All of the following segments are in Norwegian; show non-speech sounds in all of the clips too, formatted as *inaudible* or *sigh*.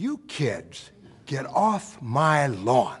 You kids, get off my lawn.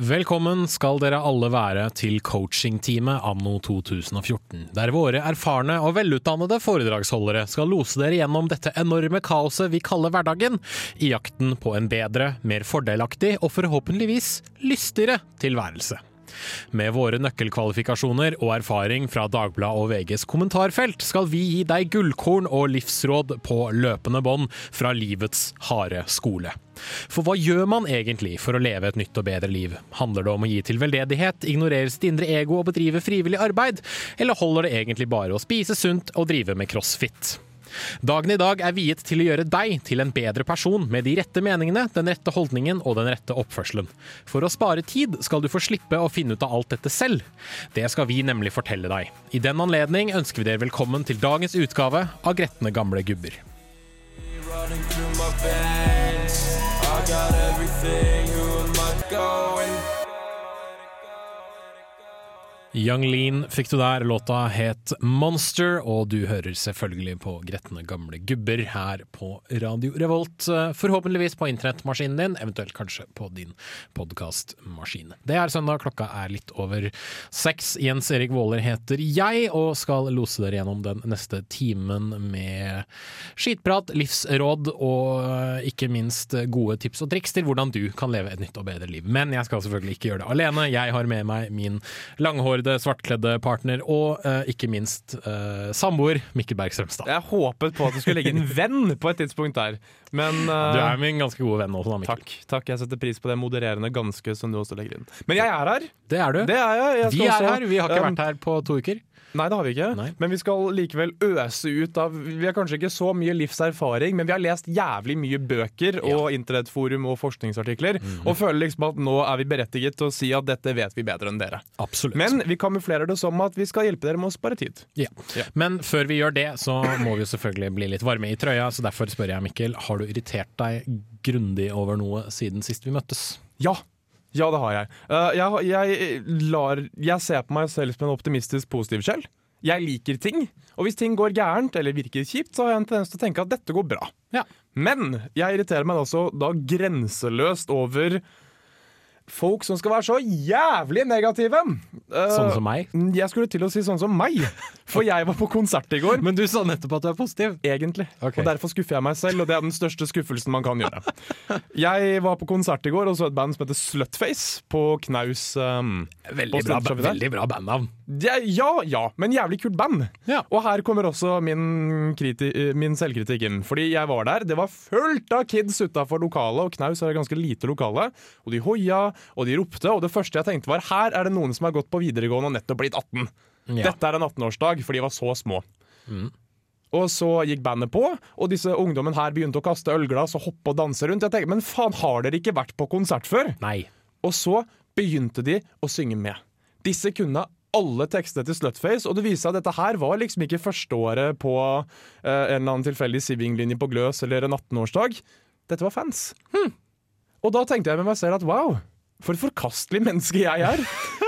Velkommen skal dere alle være til coachingteamet anno 2014, der våre erfarne og velutdannede foredragsholdere skal lose dere gjennom dette enorme kaoset vi kaller hverdagen, i jakten på en bedre, mer fordelaktig og forhåpentligvis lystigere tilværelse. Med våre nøkkelkvalifikasjoner og erfaring fra Dagbladet og VGs kommentarfelt skal vi gi deg gullkorn og livsråd på løpende bånd fra livets harde skole. For hva gjør man egentlig for å leve et nytt og bedre liv? Handler det om å gi til veldedighet, ignorere sitt indre ego og bedrive frivillig arbeid, eller holder det egentlig bare å spise sunt og drive med crossfit? Dagen i dag er viet til å gjøre deg til en bedre person med de rette meningene, den rette holdningen og den rette oppførselen. For å spare tid skal du få slippe å finne ut av alt dette selv. Det skal vi nemlig fortelle deg. I den anledning ønsker vi dere velkommen til dagens utgave av Gretne gamle gubber. I got everything. Young Lean fikk du der. Låta het Monster, og du hører selvfølgelig på Gretne gamle gubber her på Radio Revolt. Forhåpentligvis på internettmaskinen din, eventuelt kanskje på din podkastmaskin. Det er søndag, klokka er litt over seks. Jens Erik Våler heter jeg, og skal lose dere gjennom den neste timen med skitprat, livsråd og ikke minst gode tips og triks til hvordan du kan leve et nytt og bedre liv. Men jeg skal selvfølgelig ikke gjøre det alene. Jeg har med meg min langhårede, svartkledde partner og eh, ikke minst eh, samboer Mikkel Berg Strømstad. Jeg håpet på at du skulle legge en venn på et tidspunkt der, men uh, Du er min ganske gode venn også, da, Mikkel. Takk, takk, jeg setter pris på det modererende ganske som du også legger inn. Men jeg er her. Det er du. Det er jeg. jeg skal vi er også- her. Vi har ikke um, vært her på to uker. Nei, det har vi ikke. Nei. Men vi skal likevel øse ut av Vi har kanskje ikke så mye livserfaring, men vi har lest jævlig mye bøker og internettforum og forskningsartikler, Mhm. og føler liksom at nå er vi berettiget til å si at dette vet vi bedre enn dere. Absolutt. Men vi kamuflerer det som at vi skal hjelpe dere med å spare tid. Ja. Ja. Men før vi gjør det, så må vi jo selvfølgelig bli litt varme i trøya, så derfor spør jeg Mikkel, har du irritert deg grundig over noe siden sist vi møttes? Ja! Ja, det har jeg. Uh, jeg, jeg, lar, jeg ser på meg selv som en optimistisk positiv sjel. Jeg liker ting, og hvis ting går gærent eller virker kjipt, så har jeg en tendens til å tenke at dette går bra. Ja. Men jeg irriterer meg også da grenseløst over folk som skal være så jævlig negative. Sånn som meg? Jeg skulle til å si sånn som meg, for jeg var på konsert i går. *laughs* Men du sa nettopp at du er positiv. Egentlig. Okay. Og derfor skuffer jeg meg selv, og det er den største skuffelsen man kan gjøre. Jeg var på konsert i går og så et band som heter Slutface på Knaus. Um, Veldig på bra, veldig bra bandnavn. ja, ja, ja, men jævlig kult band. Ja. Og her kommer også min, min selvkritikk inn. Fordi jeg var der, det var fullt av kids utafor lokalet, og Knaus er et ganske lite lokale. Og de hoia, og de ropte, og det første jeg tenkte var her er det noen som har gått på videregående og nettopp blitt 18. Ja. Dette er en 18-årsdag, for de var så små. Og så gikk bandet på, og disse ungdommen her begynte å kaste ølglass og hoppe og danse rundt. Jeg tenkte, men faen, har dere ikke vært på konsert før? Nei. Og så begynte de å synge med. Disse kunne alle tekstene til Slutface, og det viser seg at dette her var liksom ikke førsteåret på eh, en eller annen tilfeldig Siving-linje på Gløs eller en 18-årsdag. Dette var fans. Og da tenkte jeg med meg selv at wow, for et forkastelig menneske jeg er,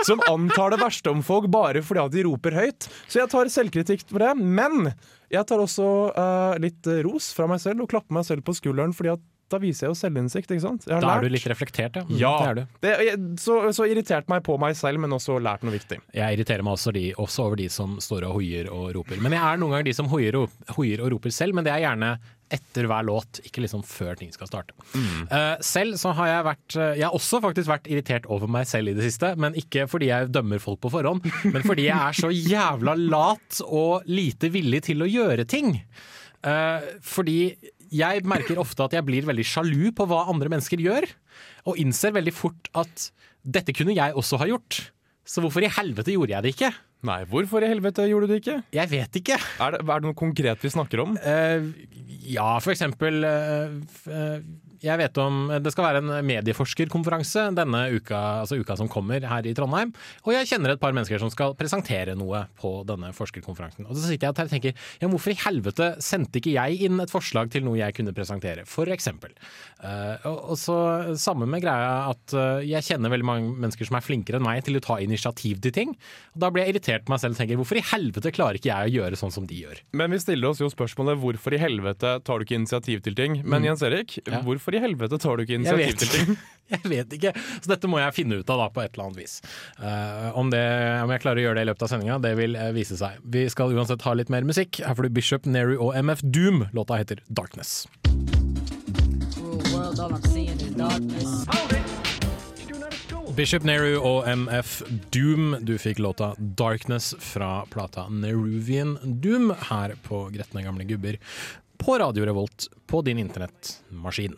som antar det verste om folk bare fordi at de roper høyt. Så jeg tar selvkritikk på det, men jeg tar også uh, litt ros fra meg selv og klapper meg selv på skulderen, fordi at da viser jeg jo selvinnsikt, ikke sant? Jeg har Da er lært. du litt reflektert, ja. Mm, Ja, Det er du. det, jeg, så, så irritert meg på meg selv, men også lært noe viktig. Jeg irriterer meg også, de, også over de som står og hoier og roper. Men jeg er noen ganger de som hoier og, hoier og roper selv, men det er gjerne etter hver låt, ikke liksom før ting skal starte. Eh, selv så har jeg vært eh, Jeg har også faktisk vært irritert over meg selv i det siste, men ikke fordi jeg dømmer folk på forhånd, men fordi jeg er så jævla lat og lite villig til å gjøre ting. Uh, fordi jeg merker ofte at jeg blir veldig sjalu på hva andre mennesker gjør, og innser veldig fort at dette kunne jeg også ha gjort. Så hvorfor i helvete gjorde jeg det ikke? Nei, hvorfor i helvete gjorde du det ikke? Jeg vet ikke. Er det, er det noe konkret vi snakker om? Uh, ja, for eksempel uh, eh, Jeg vet om Det skal være en medieforskerkonferanse denne uka, altså uka som kommer her i Trondheim. Og jeg kjenner et par mennesker som skal presentere noe på denne forskerkonferansen. Og så sitter jeg og tenker ja, hvorfor i helvete sendte ikke jeg inn et forslag til noe jeg kunne presentere, for eksempel. Eh, og, så samme med greia at eh, jeg kjenner veldig mange mennesker som er flinkere enn meg til å ta initiativ til ting. Og da blir jeg irritert på meg selv og tenker hvorfor i helvete klarer ikke jeg å gjøre sånn som de gjør? Men vi stiller oss jo spørsmålet hvorfor i helvete tar du ikke initiativ til ting? Men Jens Erik, Mm. Ja. hvorfor i helvete tar du ikke initiativ til ting? *laughs* Jeg vet ikke. Så dette må jeg finne ut av da, på et eller annet vis. Uh, om, det, om jeg klarer å gjøre det i løpet av sendinga, det vil eh, vise seg. Vi skal uansett ha litt mer musikk. Her får du Bishop, Neri og MF Doom. Låta heter Darkness. Cruel world, all I'm seeing is darkness. Bishop Nehru og MF Doom. Du fikk låta Darkness fra plata Neruvian Doom her på Gretne gamle gubber. På Radio Revolt på din internettmaskin.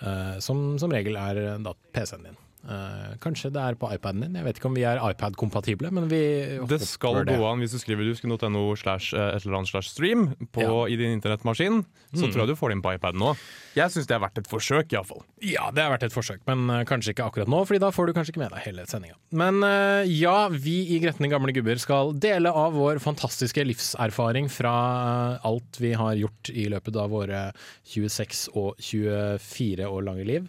Eh, som som regel er PC-en din. Eh, kanskje det er på iPaden din. Jeg vet ikke om vi er iPad-kompatible, men vi Det skal gå an hvis du skriver dusk.no slash eh, et eller annet slash stream på, Ja. i din internettmaskin. Så tror jeg du får det inn på iPaden nå. Jeg syns det er verdt et forsøk, iallfall. Ja, det har vært et forsøk, men uh, kanskje ikke akkurat nå, Fordi da får du kanskje ikke med deg hele sendinga. Men uh, ja, vi i Gretne gamle gubber skal dele av vår fantastiske livserfaring fra alt vi har gjort i løpet av våre 26 og 24 år lange liv.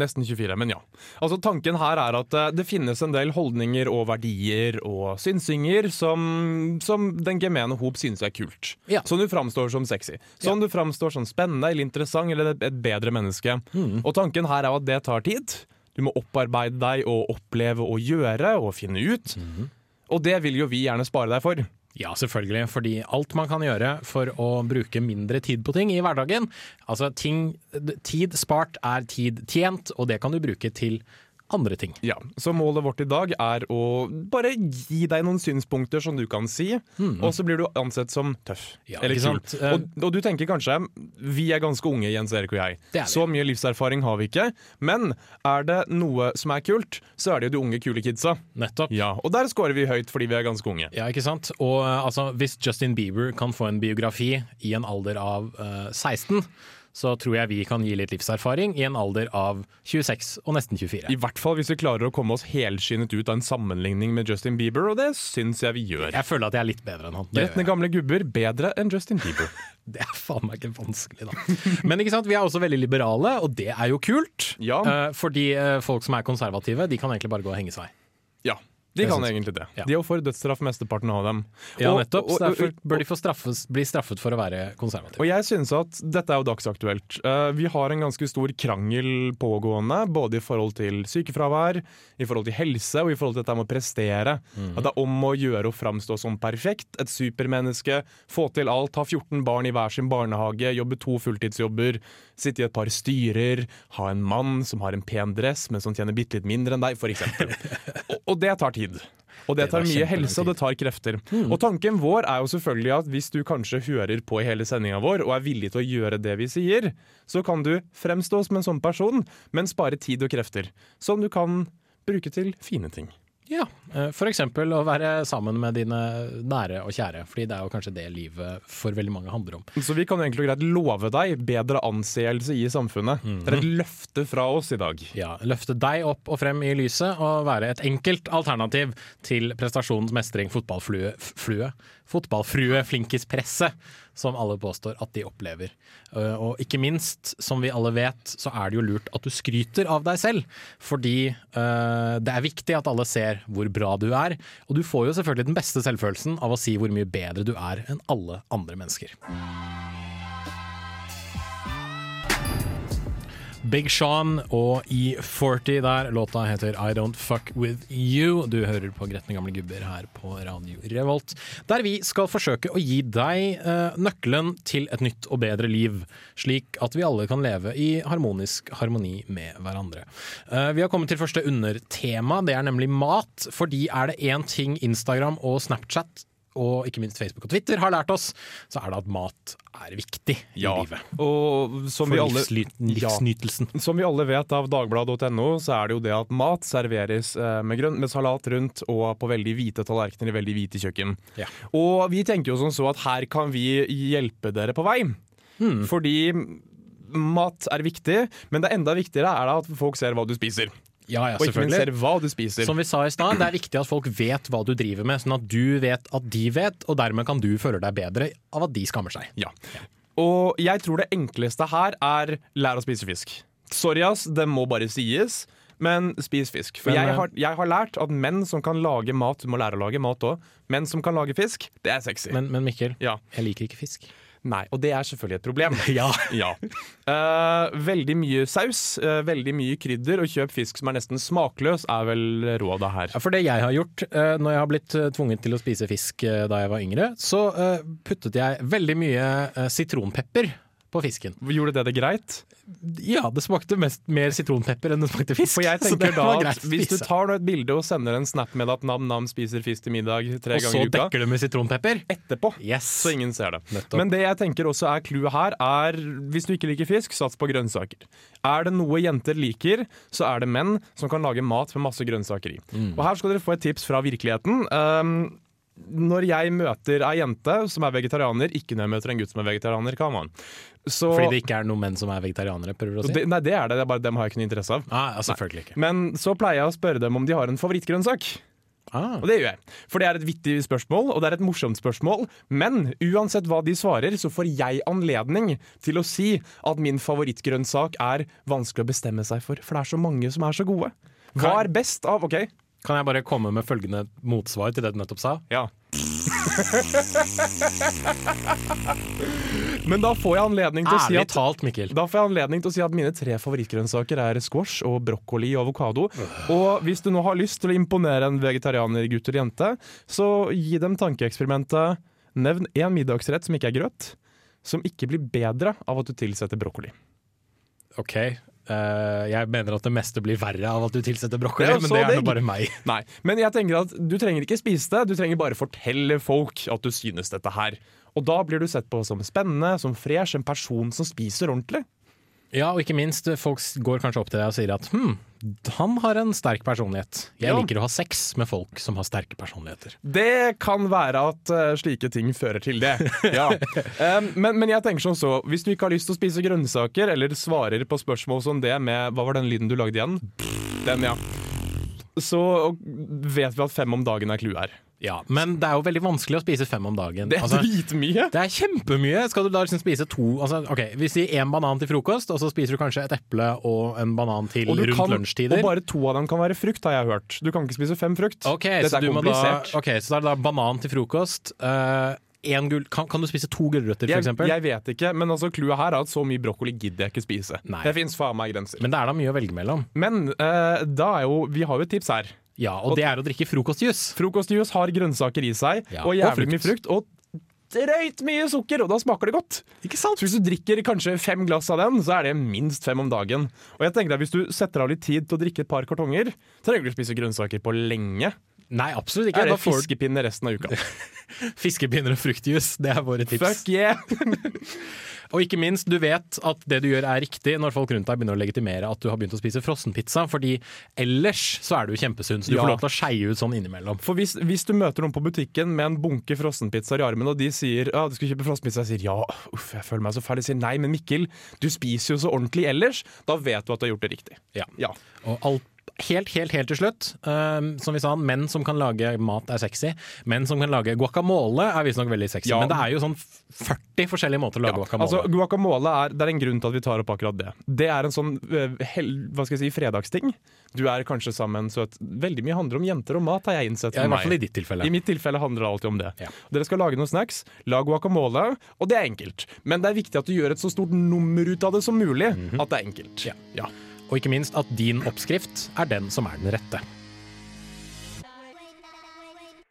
Nesten 24, men ja. Altså Tanken her er at eh, det finnes en del holdninger og verdier og synsinger som, som den gemene hop synes er kult. Ja. Som du framstår som sexy. Som du framstår som spennende eller interessant eller et bedre menneske. Mm. Og tanken her er at det tar tid. Du må opparbeide deg og oppleve og gjøre og finne ut. Mm. Og det vil jo vi gjerne spare deg for. Ja, selvfølgelig, fordi alt man kan gjøre for å bruke mindre tid på ting i hverdagen Altså, ting, tid spart er tid tjent, og det kan du bruke til andre ting. Ja, Så målet vårt i dag er å bare gi deg noen synspunkter som du kan si, og så blir du ansett som tøff. Mm. Ja, eller kul. sant? Eh, Og, og du tenker kanskje vi er ganske unge, Jens Erik og jeg. Er. Så mye livserfaring har vi ikke. Men er det noe som er kult, så er det jo de unge, kule kidsa. Nettopp. Ja, Og der scorer vi høyt fordi vi er ganske unge. Ja, ikke sant? Og eh, altså, hvis Justin Bieber kan få en biografi i en alder av uh, 16, så tror jeg vi kan gi litt livserfaring i en alder av 26 og nesten 24. I hvert fall hvis vi klarer å komme oss helskinnet ut av en sammenligning med Justin Bieber, og det syns jeg vi gjør. Jeg føler at jeg er litt bedre enn han. Gretne gamle gubber bedre enn Justin Bieber. *laughs* det er faen meg ikke vanskelig, da. Men ikke sant, vi er også veldig liberale, og det er jo kult. Ja. Eh, fordi eh, folk som er konservative, de kan egentlig bare gå og henge seg. Ja, de kan egentlig det. Ja. De får dødsstraff mesteparten av dem. Ja, Og- nettopp. og- Så derfor bør de få straffes, bli straffet for å være konservative. Og jeg synes at dette er jo dagsaktuelt. Uh, vi har en ganske stor krangel pågående, både i forhold til sykefravær, i forhold til helse og i forhold til dette med å prestere. At det er om å gjøre å framstå som perfekt, et supermenneske, få til alt, ha 14 barn i hver sin barnehage, jobbe to fulltidsjobber, sitte i et par styrer, ha en mann som har en pen dress, men som tjener bitte litt mindre enn deg, f.eks. *laughs* og, og det tar tid. Og det, Det tar mye helse, og det tar krefter. Og tanken vår er jo selvfølgelig at hvis du kanskje hører på i hele sendinga vår og er villig til å gjøre det vi sier, så kan du fremstå som en sånn person, men spare tid og krefter. Som du kan bruke til fine ting. Ja, f.eks. for eksempel å være sammen med dine nære og kjære, fordi det er jo kanskje det livet for veldig mange handler om. Så vi kan jo egentlig greit love deg bedre anseelse i samfunnet. Det er et løfte fra oss i dag. Ja, løfte deg opp og frem i lyset og være et enkelt alternativ til prestasjonens mestring fotballflue, flue, fotballfrue flinkispresset, som alle påstår at de opplever. Eh, Og ikke minst, som vi alle vet, så er det jo lurt at du skryter av deg selv, fordi eh, det er viktig at alle ser hvor bra du er, og du får jo selvfølgelig den beste selvfølelsen av å si hvor mye bedre du er enn alle andre mennesker. Big Sean og E40 der. Låta heter I Don't Fuck With You. Du hører på Gretne gamle gubber her på Radio Revolt, der vi skal forsøke å gi deg eh, nøkkelen til et nytt og bedre liv, slik at vi alle kan leve i harmonisk harmoni med hverandre. Eh, vi har kommet til første undertema, det er nemlig mat. Fordi er det én ting Instagram og Snapchat og ikke minst Facebook og Twitter har lært oss, så er det at mat er viktig i Ja, livet. og som For vi alle livsnytelsen. Ja. Som vi alle vet av dagbladet.no, så er det jo det at mat serveres eh, med, grønt, med salat rundt og på veldig hvite tallerkener i veldig hvite kjøkken. Ja. Og vi tenker jo som så at her kan vi hjelpe dere på vei. Hmm. Fordi mat er viktig, men det enda viktigere er at folk ser hva du spiser. Ja, ja, Og ikke minst ser hva du spiser. Som vi sa i stad, det er viktig at folk vet hva du driver med, sånn at du vet at de vet, og dermed kan du føle deg bedre av at de skammer seg. Ja. Og jeg tror det enkleste her er lær å spise fisk. Sorry, ass, det må bare sies. Men spis fisk. For Men, jeg, eh, har, jeg har lært at menn som kan lage mat Du må lære å lage mat òg. Menn som kan lage fisk, det er sexy. Men, men Mikkel, ja. jeg liker ikke fisk. Nei, og det er selvfølgelig et problem. *laughs* Ja. *laughs* Ja. Uh, veldig mye saus, uh, veldig mye krydder, og kjøp fisk som er nesten smakløs, er vel rådet her. Ja, For det jeg har gjort uh, når jeg har blitt tvunget til å spise fisk da jeg var yngre, så puttet jeg veldig mye sitronpepper på fisken. Gjorde det det greit? Ja, det smakte mest mer sitronpepper enn det smakte fisk. For jeg tenker da at Hvis du tar et bilde og sender en snap med at nam-nam spiser fisk til middag tre Og ganger i uka Og så dekker du med sitronpepper. etterpå, Yes. så ingen ser det. Nettopp. Men det jeg tenker også er clouet her, er hvis du ikke liker fisk, sats på grønnsaker. Er det noe jenter liker, så er det menn som kan lage mat med masse grønnsaker i. Mm. Og her skal dere få et tips fra virkeligheten. Um, når jeg møter ei jente som er vegetarianer, ikke når jeg møter en gutt som er vegetarianer, kan man. Så, Fordi det ikke er noen menn som er vegetarianere, prøver du å si? det, nei, det er det. det er bare Dem har jeg ikke noe interesse av. ah, ja, selvfølgelig ikke. Men så pleier jeg å spørre dem om de har en favorittgrønnsak. Ah. Og det gjør jeg. For det er et vittig spørsmål, og det er et morsomt spørsmål. Men uansett hva de svarer, så får jeg anledning til å si at min favorittgrønnsak er vanskelig å bestemme seg for, for det er så mange som er så gode. Hva er best av OK, Kan jeg bare komme med følgende motsvar til det du nettopp sa? ja. *laughs* Men da får jeg anledning til å si Ærlig at talt, Mikkel. da får jeg anledning til å si at mine tre favorittgrønnsaker er squash og brokkoli og avokado. Og hvis du nå har lyst til å imponere en vegetarianergutt eller jente, så gi dem tankeeksperimentet. Nevn én middagsrett som ikke er grøt, som ikke blir bedre av at du tilsetter brokkoli. OK. Eh, jeg mener at det meste blir verre av at du tilsetter brokkoli, er men det er nå bare meg. *laughs* Nei, men jeg tenker at du trenger ikke spise det, du trenger bare fortelle folk at du synes dette her. Og da blir du sett på som spennende, som fresh, en person som spiser ordentlig. Ja, og ikke minst, folk går kanskje opp til deg og sier at hm, han har en sterk personlighet. Jeg Ja. liker å ha sex med folk som har sterke personligheter. Det kan være at uh, slike ting fører til det. *laughs* Ja. Um, men, men jeg tenker sånn så, hvis du ikke har lyst til å spise grønnsaker, eller svarer på spørsmål som det med Hva var den lyden du lagde igjen? Den, ja. Så vet vi at fem om dagen er clouet her. Ja, Men det er jo veldig vanskelig å spise fem om dagen. Det er Altså, dritmye! det er kjempemye! Skal du da liksom spise to altså, Ok, Vi sier én banan til frokost, og så spiser du kanskje et eple og en banan til rundt kan, lunsjtider. og bare to av dem kan være frukt, har jeg hørt. Du kan ikke spise fem frukt. Ok, Dette så er du må da, komplisert. ok, så da er det da banan til frokost. eh, en gull, kan, kan du spise to gulrøtter, for Jeg, jeg vet ikke, men altså clouet her er at så mye brokkoli gidder jeg ikke spise. Nei. Det fins faen meg grenser. Men det er da mye å velge mellom. Men eh, da er jo Vi har jo et tips her. Ja, Og det er å drikke frokostjuice. Frokostjuice har grønnsaker i seg, Ja, og og jævlig frukt. mye frukt. Og drøyt mye sukker, og da smaker det godt. Ikke sant? Så hvis du drikker kanskje fem glass av den, så er det minst fem om dagen. Og jeg tenker at Hvis du setter av litt tid til å drikke et par kartonger, trenger du ikke spise grønnsaker på lenge. Nei, absolutt ikke. Er det får du resten av uka? *laughs* fiskepinner og fruktjuice. Det er våre tips. Fuck yeah! *laughs* Og ikke minst, du vet at det du gjør er riktig når folk rundt deg begynner å legitimere at du har begynt å spise frossenpizza, fordi ellers så er du kjempesunn, så du Ja. får lov til å skeie ut sånn innimellom. For hvis, hvis du møter noen på butikken med en bunke frossenpizzaer i armen, og de sier ja, du skal kjøpe frossenpizza, jeg sier ja, uff, jeg føler meg så fæl. De sier nei, men Mikkel, du spiser jo så ordentlig ellers. Da vet du at du har gjort det riktig. Ja. Ja. Og alt Helt, helt, helt til slutt, um, som vi sa, menn som kan lage mat er sexy. Menn som kan lage guacamole er visstnok veldig sexy, Ja. men det er jo sånn 40 forskjellige måter å lage guacamole. Altså, guacamole er, det er en grunn til at vi tar opp akkurat det. Det er en sånn øh, hel, hva skal jeg si, fredagsting. Du er kanskje sammen, så at veldig mye handler om jenter og mat, har jeg innsett. ja, I hvert fall i ditt tilfelle. I mitt tilfelle handler det alltid om det. Ja. Dere skal lage noen snacks, lag guacamole, og det er enkelt. Men det er viktig at du gjør et så stort nummer ut av det som mulig. At det er enkelt. Ja. Ja. Og ikke minst at din oppskrift er den som er den rette.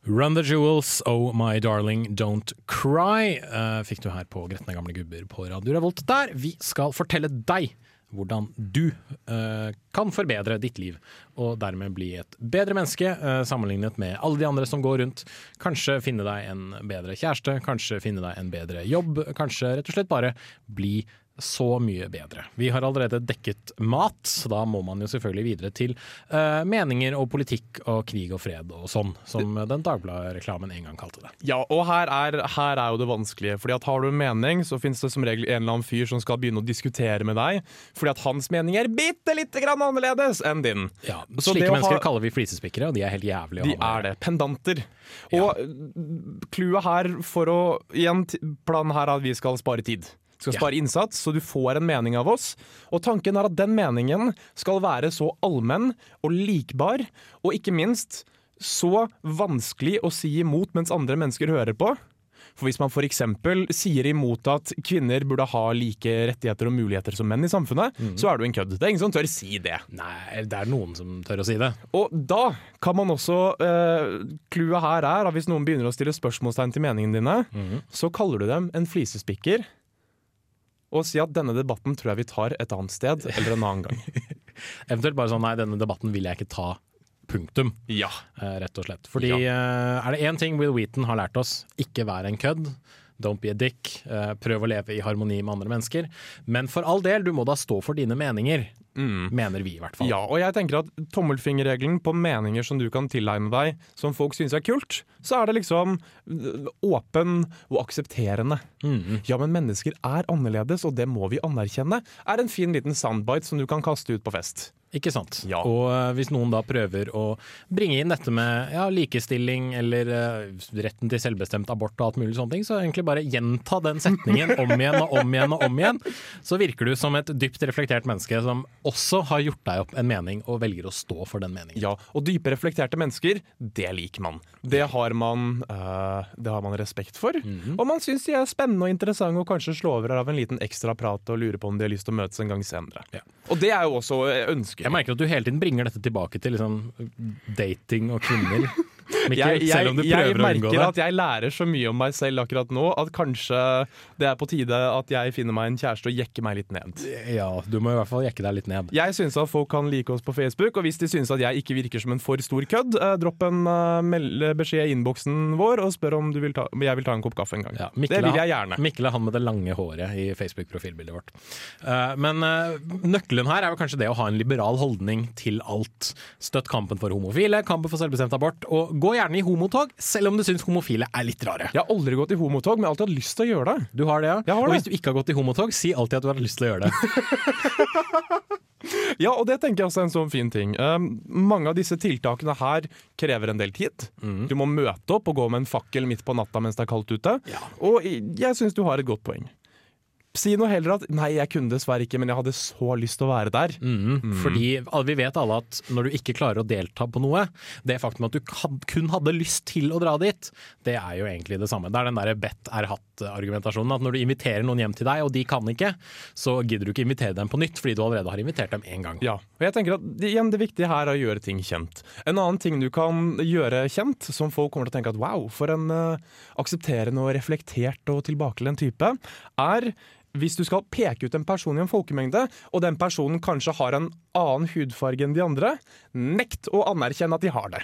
Run the jewels, oh my darling, don't cry, eh, fikk du her på Gretne gamle gubber på Radio Revolt der. Vi skal fortelle deg hvordan du eh, kan forbedre ditt liv, og dermed bli et bedre menneske eh, sammenlignet med alle de andre som går rundt. Kanskje finne deg en bedre kjæreste, kanskje finne deg en bedre jobb, kanskje rett og slett bare bli så mye bedre. Vi har allerede dekket mat, så da må man jo selvfølgelig videre til uh, meninger og politikk og krig og fred og sånn, som den Dagbladet-reklamen en gang kalte det. Ja, og her er, her er jo det vanskelige. Fordi at Har du en mening, så finnes det som regel en eller annen fyr som skal begynne å diskutere med deg, fordi at hans mening er bitte lite grann annerledes enn din. Ja, Så slike mennesker ha- kaller vi flisespikkere, og de er helt jævlige. De er det. Pendanter. Og clouet her for å Igjen, planen her er at vi skal spare tid. Vi skal spare innsats, så du får en mening av oss. Og tanken er at den meningen skal være så allmenn og likbar, og ikke minst så vanskelig å si imot mens andre mennesker hører på. For hvis man f.eks. sier imot at kvinner burde ha like rettigheter og muligheter som menn i samfunnet, så er du en kødd. Det er ingen som tør si det. Nei, det er noen som tør å si det. Og da kan man også eh, Clouet her er at hvis noen begynner å stille spørsmålstegn til meningene dine, mm. så kaller du dem en flisespikker. Og si at denne debatten tror jeg vi tar et annet sted eller en annen gang. *laughs* Eventuelt bare sånn nei, denne debatten vil jeg ikke ta. Punktum, Ja. eh, rett og slett. Fordi eh, er det én ting Will Wheaton har lært oss, ikke vær en kødd. Don't be a dick. eh, prøv å leve i harmoni med andre mennesker. Men for all del, du må da stå for dine meninger. Mener vi, i hvert fall. ja. Og jeg tenker at tommelfingerregelen på meninger som du kan tilegne deg, som folk syns er kult, så er det liksom øh, åpen og aksepterende. Mm. Ja, men mennesker er annerledes, og det må vi anerkjenne, er en fin liten soundbite som du kan kaste ut på fest. Ikke sant? Ja. Og eh, hvis noen da prøver å bringe inn dette med ja, likestilling eller eh, retten til selvbestemt abort og alt mulig sånne ting, så egentlig bare gjenta den setningen om igjen og om igjen og om igjen. Så virker du som et dypt reflektert menneske som også har gjort deg opp en mening og velger å stå for den meningen. Ja, og dype reflekterte mennesker, det liker man. Det har man, øh, det har man respekt for. Mhm. Og man syns de er spennende og interessante og kanskje slå over av en liten ekstra prat og lurer på om de har lyst til å møtes en gang senere. Ja. Og det er jo også ønskelig. Jeg merker at du hele tiden bringer dette tilbake til liksom, dating og kvinner. Mikkel, Jeg, selv om du prøver å unngå det. Jeg merker at jeg lærer så mye om meg selv akkurat nå at kanskje det er på tide at jeg finner meg en kjæreste og jekker meg litt ned. Ja, du må i hvert fall jekke deg litt ned. Jeg syns at folk kan like oss på Facebook, og hvis de syns at jeg ikke virker som en for stor kødd, eh, dropp en eh, beskjed i innboksen vår og spør om, du vil ta, jeg vil ta en kopp kaffe en gang. Ja, det vil jeg gjerne. Mikkel er han med det lange håret i Facebook-profilbildet vårt. Uh, men uh, nøkkelen her er jo kanskje det å ha en liberal holdning til alt. Støtt kampen for homofile, kampen for selvbestemt abort, og gå gjerne i homotog, selv om du syns homofile er litt rare. Jeg har aldri gått i homotog, men jeg har alltid hatt lyst til å gjøre det. Du har det, ja? Jeg har og det. hvis du ikke har gått i homotog, si alltid at du har lyst til å gjøre det. *laughs* Ja, og det tenker jeg også er en sånn fin ting. Um, mange av disse tiltakene her krever en del tid. Mm. Du må møte opp og gå med en fakkel midt på natta mens det er kaldt ute. Og jeg syns du har et godt poeng. Si noe heller at 'nei, jeg kunne dessverre ikke, men jeg hadde så lyst til å være der'. Mhm. Fordi vi vet alle at når du ikke klarer å delta på noe, det faktum at du kun hadde lyst til å dra dit, det er jo egentlig det samme. Det er den derre bedt er hatt-argumentasjonen. At når du inviterer noen hjem til deg, og de kan ikke, så gidder du ikke invitere dem på nytt, fordi du allerede har invitert dem én gang. Ja, og jeg tenker at igjen, det viktige her er å gjøre ting kjent. En annen ting du kan gjøre kjent, som folk kommer til å tenke at wow, for en uh, aksepterende og reflektert og tilbakelent type, er hvis du skal peke ut en person i en folkemengde, og den personen kanskje har en annen hudfarge enn de andre, nekt å anerkjenne at de har det.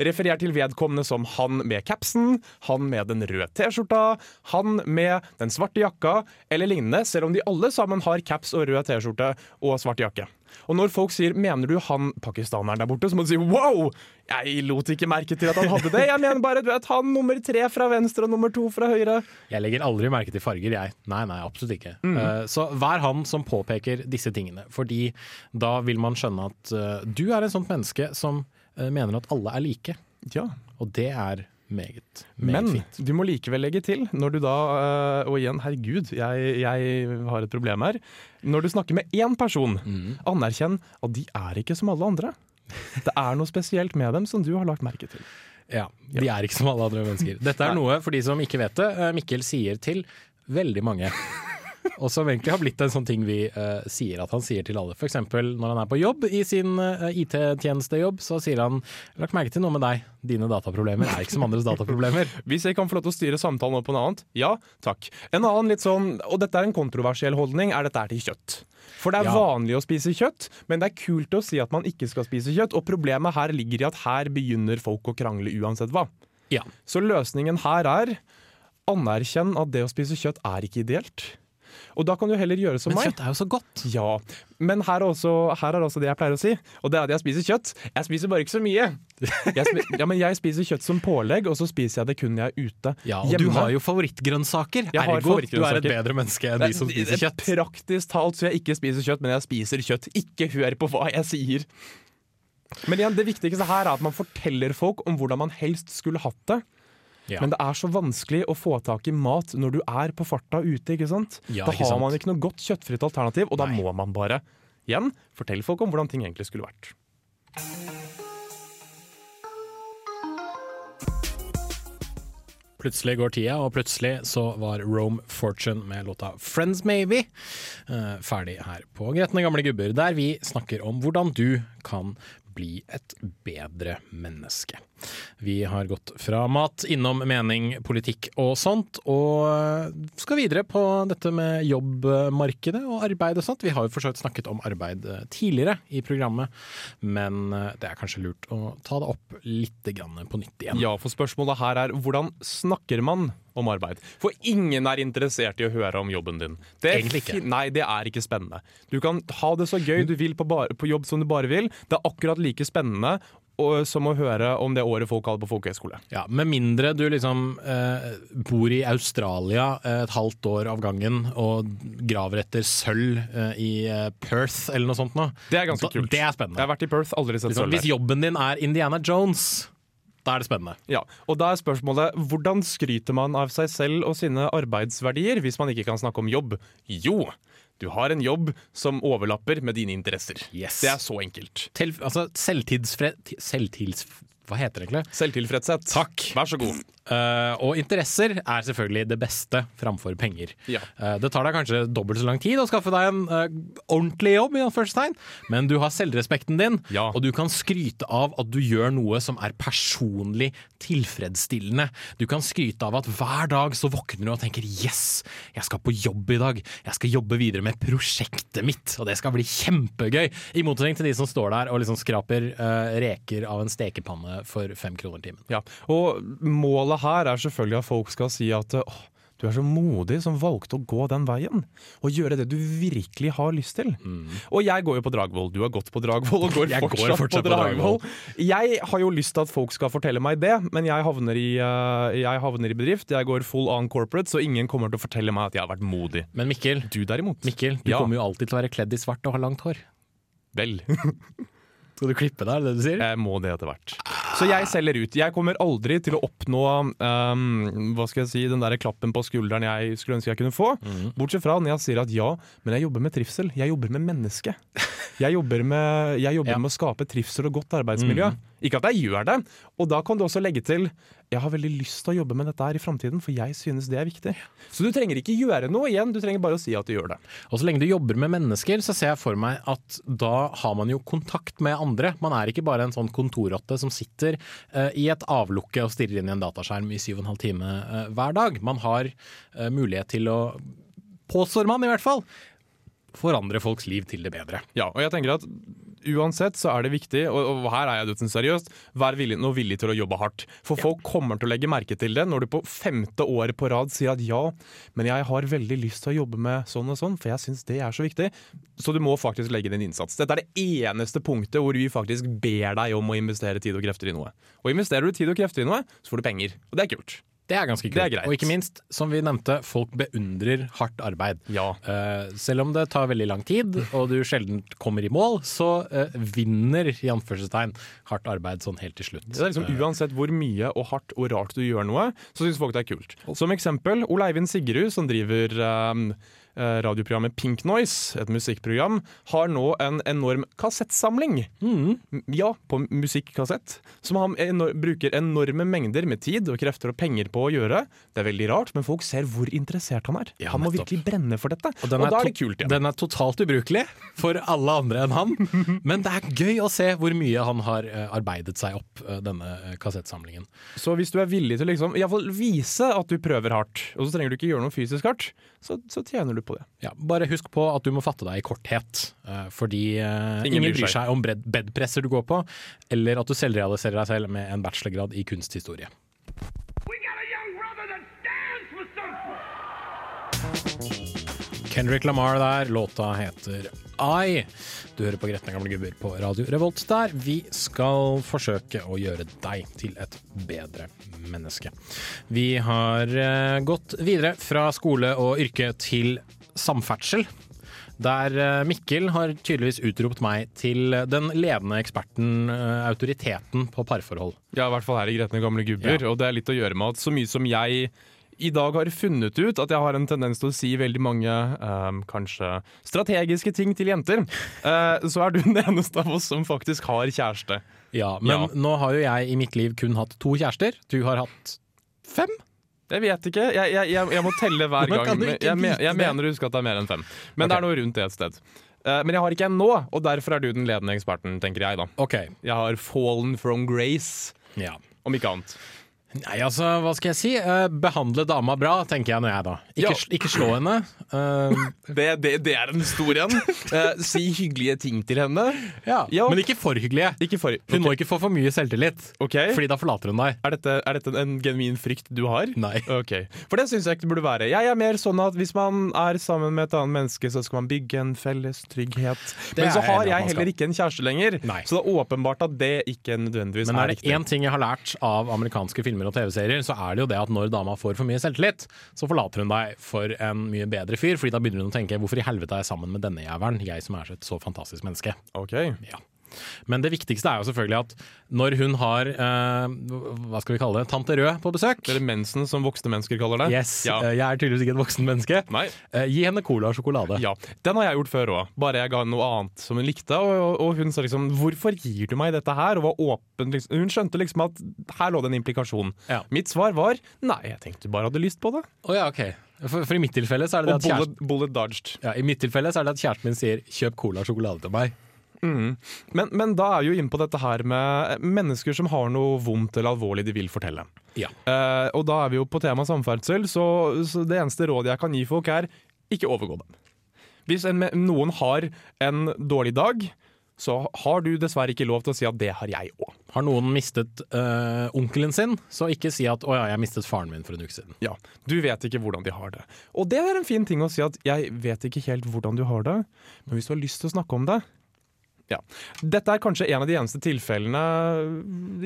Referer til vedkommende som han med capsen, han med den røde T-skjorta, han med den svarte jakka, eller lignende, selv om de alle sammen har caps og rød T-skjorte og svart jakke. Og når folk sier 'mener du han pakistaneren der borte', så må du si 'wow'! Jeg lot ikke merke til at han hadde det. Jeg mener bare du vet, han nummer tre fra venstre og nummer to fra høyre. Jeg legger aldri merke til farger, jeg. Nei, nei, absolutt ikke. Eh, så vær han som påpeker disse tingene, fordi da vil man skjønne at uh, du er en sånt menneske som uh, mener at alle er like. Ja, Og det er meget, meget Men fint. du må likevel legge til, når du da øh, Og igjen, herregud, jeg, jeg har et problem her. Når du snakker med én person, Mm. anerkjenn at de er ikke som alle andre. Det er noe spesielt med dem som du har lagt merke til. Ja, De er ikke som alle andre mennesker. Dette er noe, for de som ikke vet det, eh, Mikkel sier til veldig mange. Og som egentlig har blitt en sånn ting vi uh, sier at han sier til alle. F.eks. når han er på jobb i sin uh, IT-tjenestejobb, så sier han 'lagt merke til noe med deg, dine dataproblemer er ikke som andres dataproblemer'. *laughs* Hvis jeg kan få lov til å styre samtalen over på noe annet, ja takk. En annen litt sånn, og dette er en kontroversiell holdning, er dette er til kjøtt. For det er Ja. vanlig å spise kjøtt, men det er kult å si at man ikke skal spise kjøtt. Og problemet her ligger i at her begynner folk å krangle uansett hva. Ja. Så løsningen her er anerkjenn at det å spise kjøtt er ikke ideelt. Og da kan du heller gjøre som meg. Men kjøtt er jo så godt. Ja, men her er, også, her er også det jeg pleier å si, og det er at jeg spiser kjøtt. Jeg spiser bare ikke så mye. Jeg, ja, men jeg spiser kjøtt som pålegg, og så spiser jeg det kun jeg er ute. Ja, og du har jo favorittgrønnsaker. Jeg har favorittgrønnsaker. du er et bedre menneske enn de som spiser er kjøtt. Praktisk talt så jeg ikke spiser kjøtt, men jeg spiser kjøtt. Ikke hør på hva jeg sier. Men igjen, det viktigste her er at man forteller folk om hvordan man helst skulle hatt det. Ja. Men det er så vanskelig å få tak i mat når du er på farta ute. ikke sant? Ja, da ikke har sant. man ikke noe godt kjøttfritt alternativ, og da Nei. må man bare igjen fortelle folk om hvordan ting egentlig skulle vært. Plutselig går tida, og plutselig så var Rome Fortune med låta 'Friends Maybe' eh, ferdig her på Gretne gamle gubber, der vi snakker om hvordan du kan bli et bedre menneske. Vi har gått fra mat, innom mening, politikk og sånt, og skal videre på dette med jobbmarkedet og arbeid og sånt. Vi har jo for så vidt snakket om arbeid eh, tidligere i programmet, men eh, det er kanskje lurt å ta det opp litt grann på nytt igjen. Ja, for spørsmålet her er hvordan snakker man om arbeid? For ingen er interessert i å høre om jobben din. Det er Egentlig ikke. Nei, det er ikke spennende. Du kan ha det så gøy du vil på, bar på jobb som du bare vil. Det er akkurat like spennende som å høre om det året folk hadde på folkehøyskole. Ja, Med mindre du liksom eh, bor i Australia eh, et halvt år av gangen og graver etter sølv eh, i eh, Perth eller noe sånt. Nå. Det er ganske Da- kult. Det er spennende. Jeg har vært i Perth, aldri sett Liksom, sølv hvis jobben din er Indiana Jones, da er det spennende. Ja, og da er spørsmålet hvordan skryter man av seg selv og sine arbeidsverdier hvis man ikke kan snakke om jobb? Jo, du har en jobb som overlapper med dine interesser. Yes. Det er så enkelt. Til, altså, selvtidsfre... ti- Selvtids... Hva heter det egentlig? Selvtilfredshet. Takk. Vær så god. Eh, og interesser er selvfølgelig det beste framfor penger. Ja. Uh, det tar deg kanskje dobbelt så lang tid å skaffe deg en uh, ordentlig jobb, men du har selvrespekten din, Ja. og du kan skryte av at du gjør noe som er personlig tilfredsstillende. Du kan skryte av at hver dag så våkner du og tenker 'yes, jeg skal på jobb i dag', jeg skal jobbe videre med prosjektet mitt, og det skal bli kjempegøy. I motsetning til de som står der og liksom skraper reker av en stekepanne for fem kroner timen. Ja, og målet her er selvfølgelig at folk skal si at åh, du er så modig som valgte å gå den veien, og gjøre det du virkelig har lyst til. Og jeg går jo på Dragvoll, du har gått på Dragvoll og *laughs* går, fortsatt, går fortsatt, på Dragvoll. Jeg har jo lyst til at folk skal fortelle meg det, men jeg havner i, eh, jeg havner i bedrift, jeg går full on corporate, så ingen kommer til å fortelle meg at jeg har vært modig. Men Mikkel, Du derimot? Mikkel, du Ja. kommer jo alltid til å være kledd i svart og ha langt hår. Vel. *laughs* Skal du klippe deg, er det det du sier? Jeg må det etter hvert. Så jeg selger ut. Jeg kommer aldri til å oppnå um, hva skal jeg si, den der klappen på skulderen jeg skulle ønske jeg kunne få. Bortsett fra når jeg sier at ja, men jeg jobber med trivsel. Jeg jobber med menneske. Jeg jobber med, jeg jobber Ja. med å skape trivsel og godt arbeidsmiljø. Ikke at jeg gjør det. Og da kan du også legge til jeg har veldig lyst til å jobbe med dette her i framtiden, for jeg synes det er viktig. Så du trenger ikke gjøre noe igjen, du trenger bare å si at du gjør det. Og så lenge du jobber med mennesker, så ser jeg for meg at da har man jo kontakt med andre. Man er ikke bare en sånn kontorrotte som sitter uh, i et avlukke og stirrer inn i en dataskjerm i syv og en halv time uh, hver dag. Man har uh, mulighet til å, påstår man i hvert fall, forandre folks liv til det bedre. Ja, og jeg tenker at uansett så er det viktig, og, og her er jeg dødsen seriøst, vær villig, nå villig til å jobbe hardt. For folk kommer til å legge merke til det når du på femte året på rad sier at ja, men jeg har veldig lyst til å jobbe med sånn og sånn, for jeg syns det er så viktig. Så du må faktisk legge din innsats. Dette er det eneste punktet hvor vi faktisk ber deg om å investere tid og krefter i noe. Og investerer du tid og krefter i noe, så får du penger. Og det er kult. Det er ganske kult. Er. Og ikke minst, som vi nevnte, folk beundrer hardt arbeid. Ja. Uh, selv om det tar veldig lang tid, og du sjelden kommer i mål, så uh, vinner i anførselstegn hardt arbeid sånn helt til slutt. Det er liksom Uansett hvor mye og hardt og rart du gjør noe, så syns folk det er kult. Som eksempel Ole Eivind Sigerud, som driver um, eh, radioprogrammet Pink Noise, et musikkprogram, har nå en enorm kassettsamling. Mm. Ja, på musikkassett. Som han enor bruker enorme mengder med tid og krefter og penger på å gjøre. Det er veldig rart, men folk ser hvor interessert han er. Ja, han må nettopp. virkelig brenne for dette. Og, den da er det kult igjen. Den er totalt ubrukelig for alle andre enn han. *laughs* Men det er gøy å se hvor mye han har eh, arbeidet seg opp, eh, denne eh, kassettsamlingen. Så hvis du er villig til å liksom, vise at du prøver hardt, og så trenger du ikke gjøre noe fysisk hardt, så, så tjener du på det. Ja, bare husk på at du må fatte deg i korthet, eh, fordi ingen, ingen, bryr seg. om bedpresser du går på, eller at du selvrealiserer deg selv med en bachelorgrad i kunsthistorie. Kendrick Lamar der, låta heter I. Du hører på Gretne gamle gubber på Radio Revolt der. Vi skal forsøke å gjøre deg til et bedre menneske. Vi har eh, gått videre fra skole og yrke til samferdsel. Der eh, Mikkel har tydeligvis utropt meg til den ledende eksperten, eh, autoriteten på parforhold. Ja, i hvert fall her i Gretne gamle gubber, Ja. og det er litt å gjøre med at så mye som jeg i dag har funnet ut at jeg har en tendens til å si veldig mange um, kanskje strategiske ting til jenter, uh, *laughs* så er du den eneste av oss som faktisk har kjæreste. Ja, Men Ja. nå har jo jeg i mitt liv kun hatt to kjærester. Du har hatt fem? Jeg vet ikke, jeg, jeg, jeg, jeg må telle hver *laughs* gang. Jeg, mener å huske at det er mer enn fem, men okay. det er noe rundt det et sted. Eh, men jeg har ikke en nå, og derfor er du den ledende eksperten, tenker jeg da. OK. Jeg har fallen from grace, Ja. om ikke annet. Nei, altså, hva skal jeg si? Eh, behandle dama bra, tenker jeg nå jeg, da. Ikke, Ja. sl- ikke slå henne. Eh, *laughs* Det, det, det er en stor en. Eh, si hyggelige ting til henne. ja. Ja. Men ikke for hyggelige. Ikke for Hun må ikke få for mye selvtillit, Ok. Fordi da forlater hun deg. Er dette, er dette en genuin frykt du har? Nei. Ok, For det syns jeg ikke det burde være. Jeg er mer sånn at hvis man er sammen med et annet menneske, så skal man bygge en felles trygghet. Det Men så jeg har enig i at jeg man skal. heller ikke en kjæreste lenger, Nei. så det er åpenbart at det ikke nødvendigvis Men er er det riktig. én ting jeg har lært av amerikanske filmer og TV-serier, så er det jo det at når dama får for mye selvtillit, så forlater hun deg for en mye bedre fyr, Fordi da begynner hun å tenke 'hvorfor i helvete er jeg sammen med denne jævelen', jeg som er et så fantastisk menneske. Ok, Ja. Men det viktigste er jo selvfølgelig at når hun har eh, hva skal vi kalle det, tante Rød på besøk Eller mensen, som voksne mennesker kaller det. Yes, Ja. eh, jeg er tydeligvis ikke et voksen menneske. Nei. Eh, gi henne cola og sjokolade. Ja, Den har jeg gjort før òg. Bare jeg ga henne noe annet som hun likte. Og, og, og hun sa liksom 'hvorfor gir du meg dette her?' Og var åpen. Liksom. Hun skjønte liksom at her lå det en implikasjon. Ja. Mitt svar var nei, jeg tenkte du bare hadde lyst på det. Oh, ja, ok. For, for i mitt tilfelle så er det det at kjæresten bullet, bullet ja, I mitt tilfelle så er det at kjæresten min sier 'kjøp cola og sjokolade til meg'. Men, men da er vi jo inne på dette her med mennesker som har noe vondt eller alvorlig de vil fortelle. Ja. Uh, og da er vi jo på tema samferdsel, så, så det eneste rådet jeg kan gi folk er ikke overgå dem. Hvis en, noen har en dårlig dag, så har du dessverre ikke lov til å si at det har jeg òg. Har noen mistet øh, onkelen sin, så ikke si at 'å ja, jeg mistet faren min for en uke siden'. Ja, du vet ikke hvordan de har det. Og det er en fin ting å si at jeg vet ikke helt hvordan du har det, men hvis du har lyst til å snakke om det ja. Dette er kanskje en av de eneste tilfellene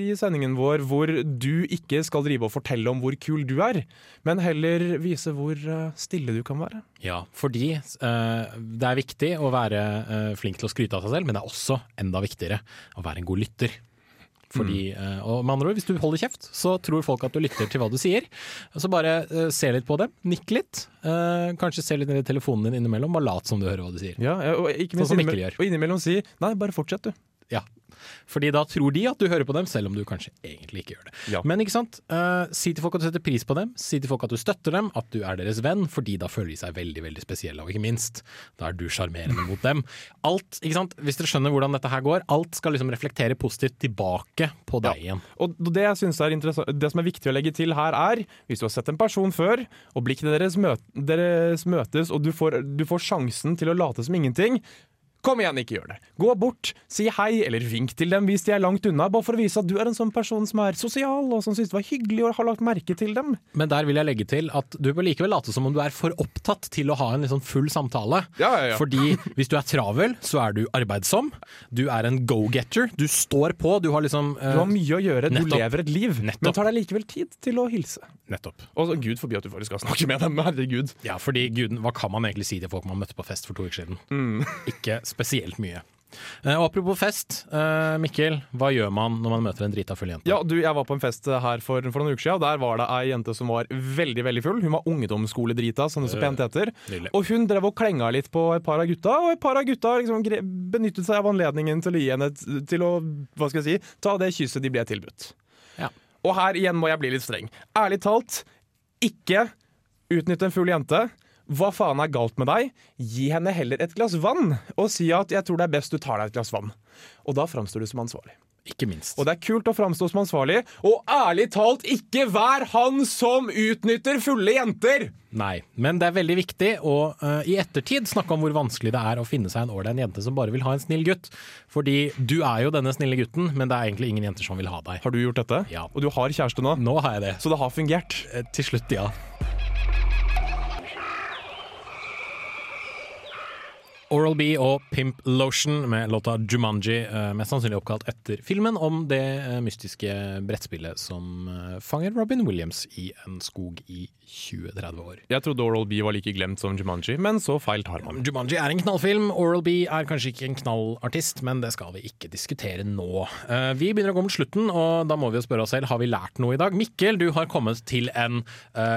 i sendingen vår hvor du ikke skal drive og fortelle om hvor kul du er, men heller vise hvor eh, stille du kan være. Ja, fordi eh, det er viktig å være eh, flink til å skryte av seg selv, men det er også enda viktigere å være en god lytter. Fordi, mm. og med andre ord, Hvis du holder kjeft, så tror folk at du lytter til hva du sier. Så bare uh, se litt på dem, nikk litt. Uh, kanskje se litt ned i telefonen din innimellom, og lat som du hører hva de sier. Ja, og, ikke Sånn som Mikkel gjør. og innimellom si 'nei, bare fortsett, du'. Ja. Fordi da tror de at du hører på dem, selv om du kanskje egentlig ikke gjør det. Ja. Men ikke sant? Uh, si til folk at du setter pris på dem, si til folk at du støtter dem, at du er deres venn, fordi da føler de seg veldig veldig spesielle, og ikke minst, da er du sjarmerende mot dem. Alt, ikke sant? Hvis dere skjønner hvordan dette her går, alt skal liksom reflektere positivt tilbake på deg igjen. Og det jeg synes er interessant Det som er viktig å legge til her, er hvis du har sett en person før, og blikkene deres, mø deres møtes, og du får, du får sjansen til å late som ingenting Kom igjen, ikke gjør det. Gå bort, si hei, eller vink til dem hvis de er langt unna, bare for å vise at du er en sånn person som er sosial, og som synes det var hyggelig og har lagt merke til dem. Men der vil jeg legge til at du bør likevel late som om du er for opptatt til å ha en liksom full samtale. Ja, ja, ja. Fordi hvis du er travel, så er du arbeidsom. Du er en go-getter. Du står på. Du har liksom uh, Du har mye å gjøre, du nettopp. lever et liv, Nettopp. men tar deg likevel tid til å hilse. Nettopp. Og så gud forby at du faktisk skal snakke med dem, *laughs* herregud. Ja, fordi guden, hva kan man egentlig si til folk man møtte på fest for to uker siden? Mm. Ikke spesielt mye. Eh, og apropos fest, eh, Mikkel, hva gjør man når man møter en drita full jente? Ja, du, Jeg var på en fest her for, for noen uker siden. Der var det ei jente som var veldig veldig full. Hun var ungdomsskoledrita, som det så pent heter. Nydelig. Og hun drev og klenga litt på et par av gutta, og et par av gutta liksom benyttet seg av anledningen til å gi henne til å hva skal jeg si, ta det kysset de ble tilbudt. Ja. Og her igjen må jeg bli litt streng. Ærlig talt, ikke utnytt en full jente. Hva faen er galt med deg? Gi henne heller et glass vann, og si at 'jeg tror det er best du tar deg et glass vann'. Og da framstår du som ansvarlig. Ikke minst. Og det er kult å framstå som ansvarlig, og ærlig talt, ikke vær han som utnytter fulle jenter! Nei, men det er veldig viktig å uh, i ettertid snakke om hvor vanskelig det er å finne seg en ålreit jente som bare vil ha en snill gutt. Fordi du er jo denne snille gutten, men det er egentlig ingen jenter som vil ha deg. Har du gjort dette? Ja. Og du har kjæreste nå? Nå har jeg det. Så det har fungert? Eh, Til slutt, ja. Oral B og Pimp Lotion med låta Jumanji, eh, mest sannsynlig oppkalt etter filmen om det eh, mystiske brettspillet som eh, fanger Robin Williams i en skog i 20-30 år. Jeg trodde Oral B var like glemt som Jumanji, men så feil tar man. Jumanji er en knallfilm. Oral B er kanskje ikke en knallartist, men det skal vi ikke diskutere nå. Vi begynner å gå mot slutten, og da må vi jo spørre oss selv har vi lært noe i dag. Mikkel, du har kommet til en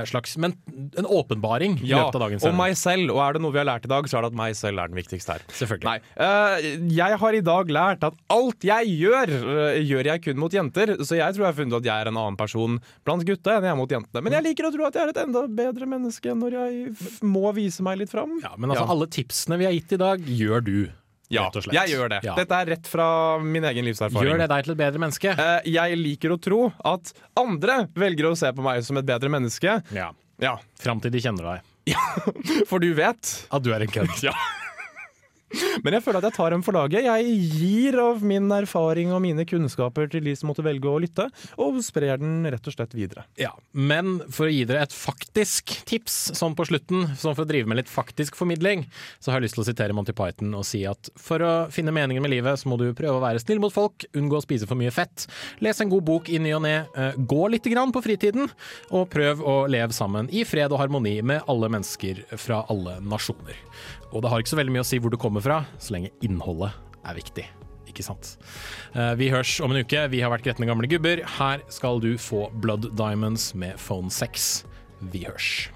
slags men, en åpenbaring i Ja, løpet av dagens og meg selv, og er det noe vi har lært i dag, så er det at meg selv er den viktigste her. Selvfølgelig. Nei, eh, jeg har i dag lært at alt jeg gjør, eh, gjør jeg kun mot jenter, så jeg tror jeg har funnet at jeg er en annen person blant gutta enn jeg er mot jentene. Men jeg liker å tro at jeg er et enda bedre menneske når jeg må vise meg litt fram. Ja, men altså, alle tipsene vi har gitt i dag, gjør du. Ja, jeg gjør det. Ja. Dette er rett fra min egen livserfaring. Gjør det deg til et bedre menneske? Eh, Jeg liker å tro at andre velger å se på meg som et bedre menneske. Ja. Ja, Fram til de kjenner deg. Ja, *laughs* for du vet. At du er en kødd. *laughs* Ja. Men jeg føler at jeg tar dem for laget. Jeg gir av min erfaring og mine kunnskaper til de som måtte velge å lytte, og sprer den rett og slett videre. Ja, Men for å gi dere et faktisk tips sånn på slutten, sånn for å drive med litt faktisk formidling, så har jeg lyst til å sitere Monty Python og si at for å finne meningen med livet, så må du prøve å være snill mot folk, unngå å spise for mye fett, les en god bok i ny og ne, eh, gå litt grann på fritiden, og prøv å leve sammen i fred og harmoni med alle mennesker fra alle nasjoner. Og det har ikke så veldig mye å si hvor du kommer fra, så lenge innholdet er viktig. Ikke sant? Eh, Vi hørs om en uke. Vi har vært gretne gamle gubber. Her skal du få Blood Diamonds med Phone 6. Vi hørs.